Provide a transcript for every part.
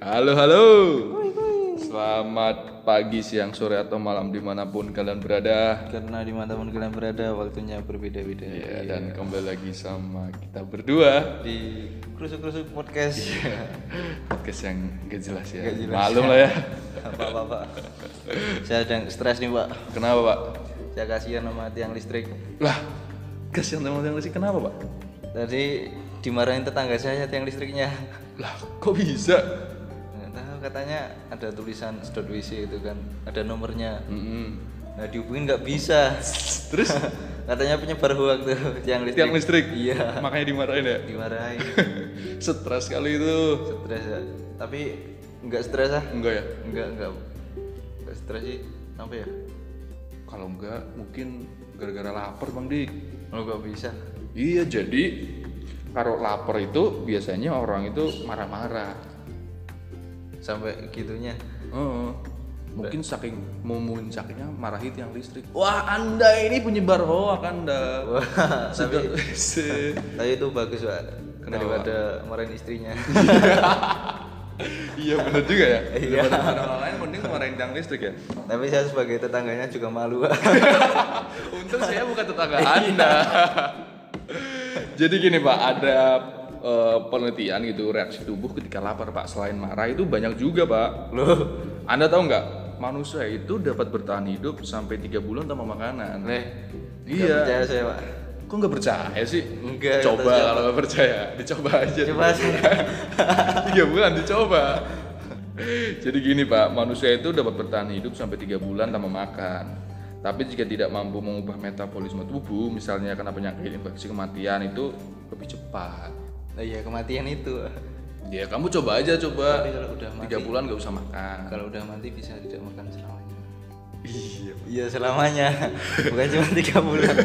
Halo, halo. Selamat pagi, siang, sore, atau malam di mana pun kalian berada. Karena di mana pun kalian berada waktunya berbeda-beda. Ya, dan kembali lagi sama kita berdua Di krusuk-krusuk podcast. podcast yang gak jelas ya. Gak jelas. Malum lah ya. Apa-apa, Pak. Saya sedang stres nih, Pak. Kenapa pak? Saya kasihan sama tiang listrik. Lah, kasihan teman yang sih kenapa pak? Tadi dimarahin tetangga saya tiang listriknya. Lah, kok bisa? Katanya ada tulisan sedot WC itu kan, ada nomornya. Mm-mm. Nah, dihubungin nggak bisa. Terus katanya penyebar hoax tuh tiang listrik. tiang listrik. Iya. Makanya dimarahin ya. Dimarahin. Stres kali itu. stres ya. Tapi nggak stres ah. Enggak ya? Enggak, enggak. Enggak stres sih. Apa ya? Kalau enggak mungkin gara-gara lapar bang Dik. Oh, nggak bisa. Iya jadi kalau lapar itu biasanya orang itu marah-marah. Sampai gitunya. Heeh. Mungkin saking memuncaknya marahi tiang listrik. Wah anda ini penyebar hoak anda. Wah, tapi tapi itu bagus, Pak. Kenapa? Daripada marahin istrinya. iya benar juga ya. Iya. Daripada orang lain mending marahin tiang listrik ya. tapi saya sebagai tetangganya juga malu. Untung saya bukan tetangga anda. Jadi gini pak, ada eh, penelitian gitu reaksi tubuh ketika lapar pak. Selain marah itu banyak juga pak. Loh, Anda tahu nggak? Manusia itu dapat bertahan hidup sampai tiga bulan tanpa makanan. Nih. Iya. Percaya saya, Pak. Kok nggak percaya sih? Enggak, Coba kalau nggak percaya, dicoba aja. Coba saya. tiga bulan dicoba. Jadi gini pak, manusia itu dapat bertahan hidup sampai tiga bulan tanpa makan. Tapi jika tidak mampu mengubah metabolisme tubuh, misalnya karena penyakit infeksi kematian itu lebih cepat. Nah, iya, kematian itu. Ya kamu coba aja coba. Tapi kalau udah mati, Tiga bulan nggak usah makan. kalau udah mati bisa tidak makan selamanya. Iya. Iya selamanya, bukan cuma tiga bulan.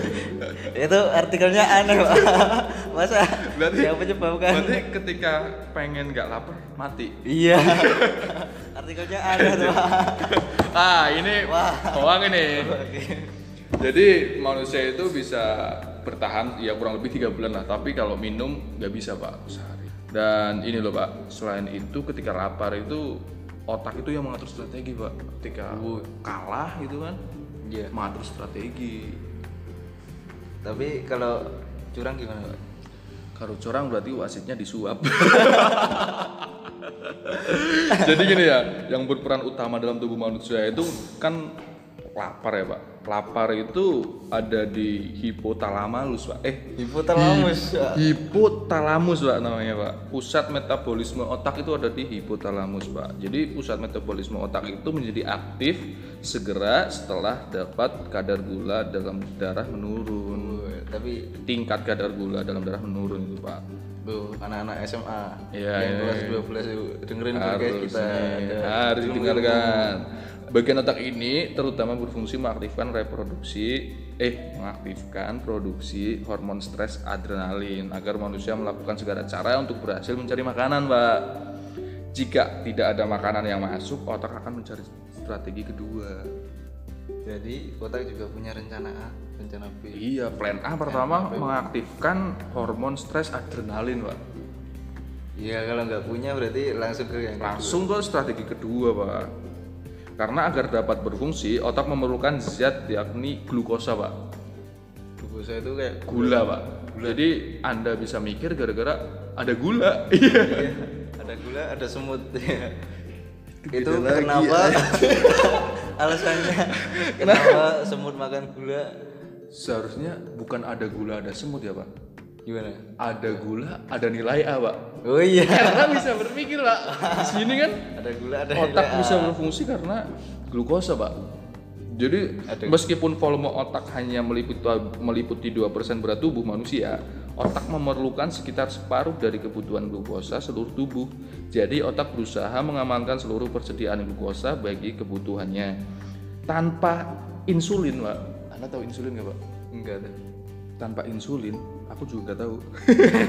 itu artikelnya aneh pak. Masa Berarti- yang penyebabkan? Berarti ketika pengen nggak lapar mati. Iya. artikelnya aneh tuh pak. Ah ini Wah. hoang ini. Jadi manusia itu bisa bertahan ya kurang lebih tiga bulan lah. Tapi kalau minum nggak bisa pak sehari. Dan ini loh pak, selain itu ketika lapar itu otak itu yang mengatur strategi pak. Ketika kalah gitu kan, Iya. mengatur strategi. Tapi kalau curang gimana pak? Kalau curang berarti wasitnya disuap. Jadi gini ya, yang berperan utama dalam tubuh manusia itu kan lapar ya pak. Lapar itu ada di hipotalamus pak. Eh, Hipotalamus. Pak. hipotalamus pak namanya pak. Pusat metabolisme otak itu ada di hipotalamus pak. Jadi pusat metabolisme otak itu menjadi aktif segera setelah dapat kadar gula dalam darah menurun. Tapi Tingkat kadar gula dalam darah menurun itu pak. tuh anak-anak SMA Iya, yang iya, kelas iya. 12 itu dengerin podcast harus kita. harus ilmu-ilmu. Bagian otak ini terutama berfungsi mengaktifkan reproduksi eh mengaktifkan produksi hormon stres adrenalin agar manusia melakukan segala cara untuk berhasil mencari makanan pak. Jika tidak ada makanan yang masuk otak akan mencari strategi kedua. Jadi otak juga punya rencana A, rencana B. iya plan A pertama mengaktifkan hormon stres adrenalin pak. Iya kalau nggak punya berarti langsung ke yang langsung ke strategi kedua pak karena agar dapat berfungsi otak memerlukan zat yakni glukosa pak. Glukosa itu kayak gula pak. Jadi anda bisa mikir gara-gara ada gula. Iya. Iya, ada gula, ada semut. itu lagi, kenapa? alasannya kenapa semut makan gula? seharusnya bukan ada gula ada semut ya pak Gimana? ada gula ada nilai A pak. Oh iya, karena bisa berpikir pak. Di sini kan ada gula, ada otak nilai A. bisa berfungsi karena glukosa pak. Jadi Ada- meskipun volume otak hanya meliputi meliputi 2% berat tubuh manusia otak memerlukan sekitar separuh dari kebutuhan glukosa seluruh tubuh. Jadi otak berusaha mengamankan seluruh persediaan glukosa bagi kebutuhannya. Tanpa insulin pak. Anda tahu insulin nggak pak? Enggak tuh. tanpa insulin aku juga nggak tahu.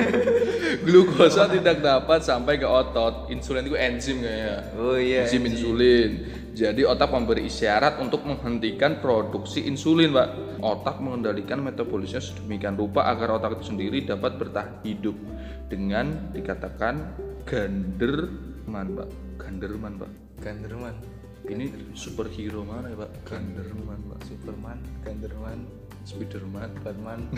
Glukosa tidak dapat sampai ke otot. Insulin itu enzim kayaknya. Oh iya. enzim insulin. Jadi otak memberi isyarat untuk menghentikan produksi insulin pak. Otak mengendalikan metabolisme sedemikian rupa agar otak itu sendiri dapat bertahan hidup dengan dikatakan ganderman pak. Ganderman pak. Ganderman ini superhero mana ya pak? Ganderman pak. Superman Ganderman Spiderman Batman.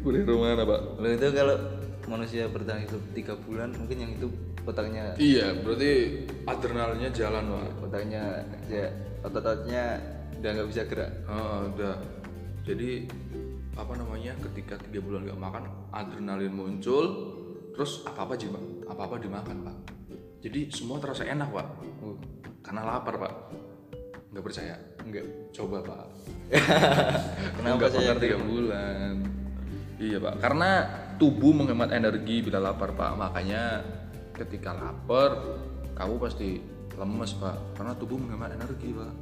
Superhero mana pak? Lo itu kalau manusia bertahan hidup tiga bulan mungkin yang itu otaknya iya berarti adrenalinnya jalan pak. Otaknya ya otot-ototnya udah nggak bisa gerak. Ah, udah. Jadi apa namanya ketika tiga bulan nggak makan adrenalin muncul terus apa apa pak apa apa dimakan pak. Jadi semua terasa enak pak. Uh, karena lapar pak. Nggak percaya? Enggak coba pak. Kenapa nggak saya tiga bulan. Iya pak. Karena tubuh menghemat energi bila lapar pak. Makanya ketika lapar kamu pasti lemes pak. Karena tubuh menghemat energi pak.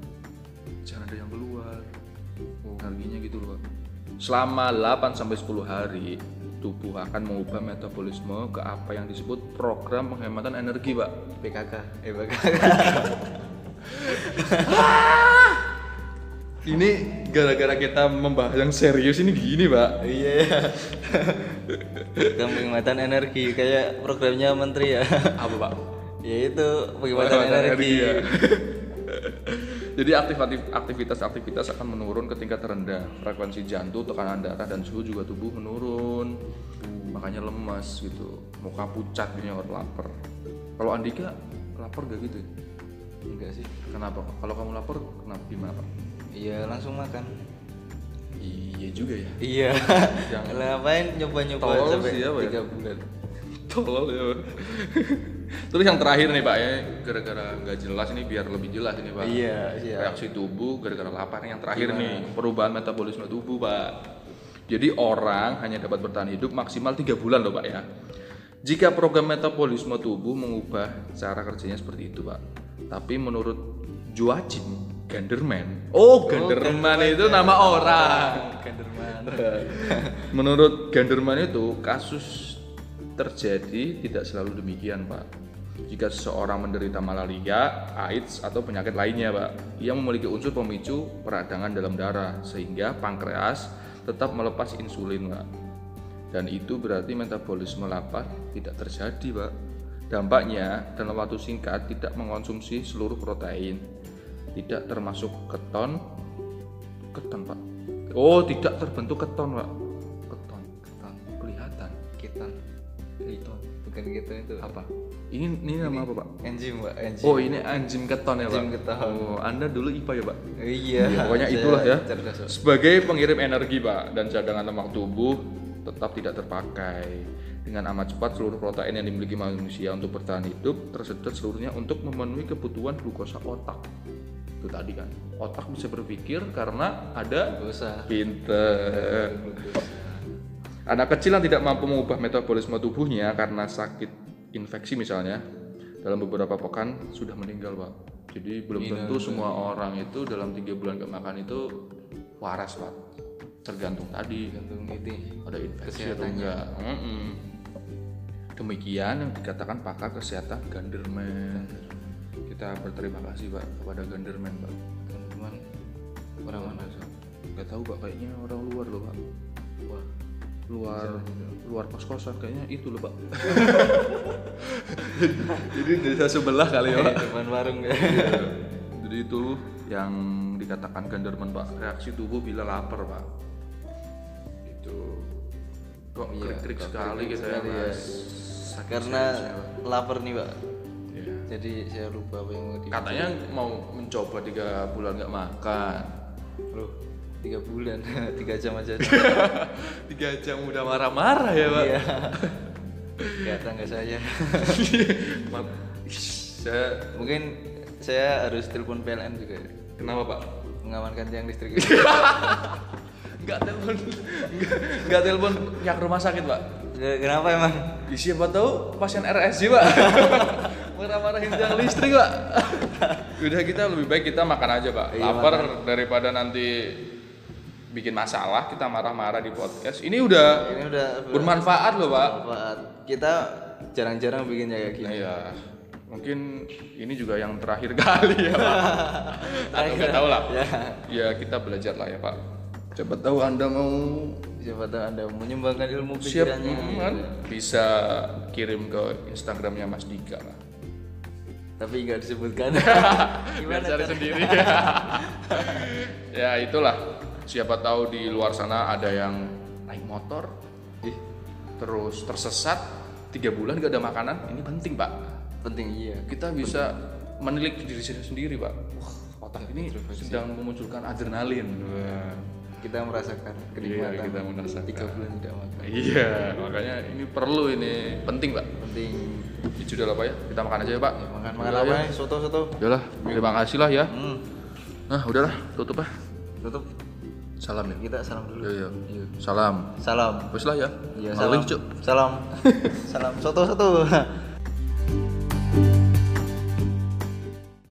Jangan ada yang keluar. Energinya gitu loh pak. Selama 8 sampai 10 hari tubuh akan mengubah metabolisme ke apa yang disebut program penghematan energi pak. PKK eh PKK ini gara-gara kita membahas yang serius ini gini pak. Iya ya penghematan energi kayak programnya menteri ya. Apa pak? Ya itu penghematan Penghematan energi. energi, ya. Jadi aktivitas-aktivitas akan menurun ke tingkat terendah. Frekuensi jantung, tekanan darah dan suhu juga tubuh menurun. Makanya lemas gitu. Muka pucat gini orang lapar. Kalau Andika lapar gak gitu? ya? enggak sih Kenapa? Kalau kamu lapar kenapa gimana pak? iya langsung makan Iya juga ya. iya Jangan. ngapain nyoba-nyoba sampai ya? tiga bulan Tolol ya. Terus yang terakhir nih pak ya, gara-gara nggak jelas ini biar lebih jelas ini pak. iya iya. Reaksi tubuh gara-gara lapar yang terakhir nih perubahan metabolisme tubuh pak. Jadi orang hanya dapat bertahan hidup maksimal tiga bulan loh pak ya. Jika program metabolisme tubuh mengubah cara kerjanya seperti itu pak tapi menurut Joachim Ganderman oh Ganderman itu nama orang. Ganderman Menurut Ganderman itu kasus terjadi tidak selalu demikian, Pak. Jika seseorang menderita malaria, AIDS atau penyakit lainnya, Pak, ia memiliki unsur pemicu peradangan dalam darah sehingga pankreas tetap melepas insulin, Pak. Dan itu berarti metabolisme lapar tidak terjadi, Pak. Dampaknya dalam waktu singkat tidak mengonsumsi seluruh protein, tidak termasuk keton, keton, Pak. Oh, tidak terbentuk keton, Pak. Bukan keton itu Apa? Ini ini nama apa, Pak? enzim pak enzim Oh, ini anjim keton ya, Pak. Enzim keton. Oh, Anda dulu IPA ya, Pak? iya Iya, pokoknya saya itulah ya. cerdas. Sebagai pengirim energi, Pak, dan cadangan lemak tubuh tetap tidak terpakai. Dengan amat cepat seluruh protein yang dimiliki manusia untuk bertahan hidup tersedot seluruhnya untuk memenuhi kebutuhan glukosa otak. Itu tadi kan. Otak bisa berpikir karena ada usah pinter. Anak kecil yang tidak mampu mengubah metabolisme tubuhnya karena sakit infeksi misalnya, dalam beberapa pekan sudah meninggal pak. Jadi belum tentu semua orang itu dalam tiga bulan gak makan itu waras pak. Tergantung tadi gantung ini ada infeksi atau enggak. Mm-mm. Demikian yang dikatakan pakar kesehatan Ganderman. Kita berterima kasih pak kepada Ganderman pak. Ganderman orang mana Gak tahu pak kayaknya orang luar loh pak. Luar luar kos kosan kayaknya itu loh pak. Jadi desa sebelah kali ya pak. Depan warung. Ya jadi itu yang dikatakan Ganderman pak. Reaksi tubuh bila lapar pak. Itu kok Iya, krik krik kok sekali krik-krik gitu ya ya. mas. Sakit karena lapar nih pak. Iya. jadi saya lupa apa yang mau katanya mau mencoba tiga bulan nggak makan. Loh tiga bulan. Tiga jam aja. Tiga jam udah marah-marah ya pak? Iya. Kayak tangga saya? Saya mungkin saya harus telepon PLN juga. Ya. kenapa pak? Mengamankan tiang listrik. Nggak telepon. Nggak telepon pihak rumah sakit pak. Kenapa emang? Siapa tahu pasien RSJ pak. Marah-marahin tiang listrik pak. Udah kita lebih baik kita makan aja pak. Iya, lapar daripada nanti bikin masalah kita marah-marah di podcast ini udah ini udah bermanfaat loh pak. Bermanfaat. Kita jarang-jarang bikinnya kayak gini. Nah, ya mungkin ini juga yang terakhir kali ya pak. Atau nggak tahu lah. Ya. Ya kita belajar lah ya pak. Siapa tahu anda mau siapa tahu anda menyumbangkan ilmu siap pikirannya. mm, kan? bisa kirim ke instagramnya Mas Dika lah. Tapi nggak disebutkan. Biar cari sendiri. Ya itulah siapa tahu di luar sana ada yang naik motor Ih, terus tersesat tiga bulan gak ada makanan ini penting pak. Penting iya. Kita bisa menilik diri sendiri sendiri pak. Wah otak ini sedang memunculkan adrenalin. Wah. kita merasakan Iya, kenikmatan kita merasakan. tiga bulan tidak makan. Iya makanya ini perlu ini penting pak. Penting. Sudah lah pak ya. Kita makan aja ya pak. Makan makan Udah, apa ya. nih soto soto. Udahlah, terima kasih lah ya. Hmm. nah udahlah tutup lah tutup salam ya? Kita salam dulu. Iya iya. Iya. salam. Salam. Wes lah ya. Iya salam. Cuk. salam. Salam. Soto soto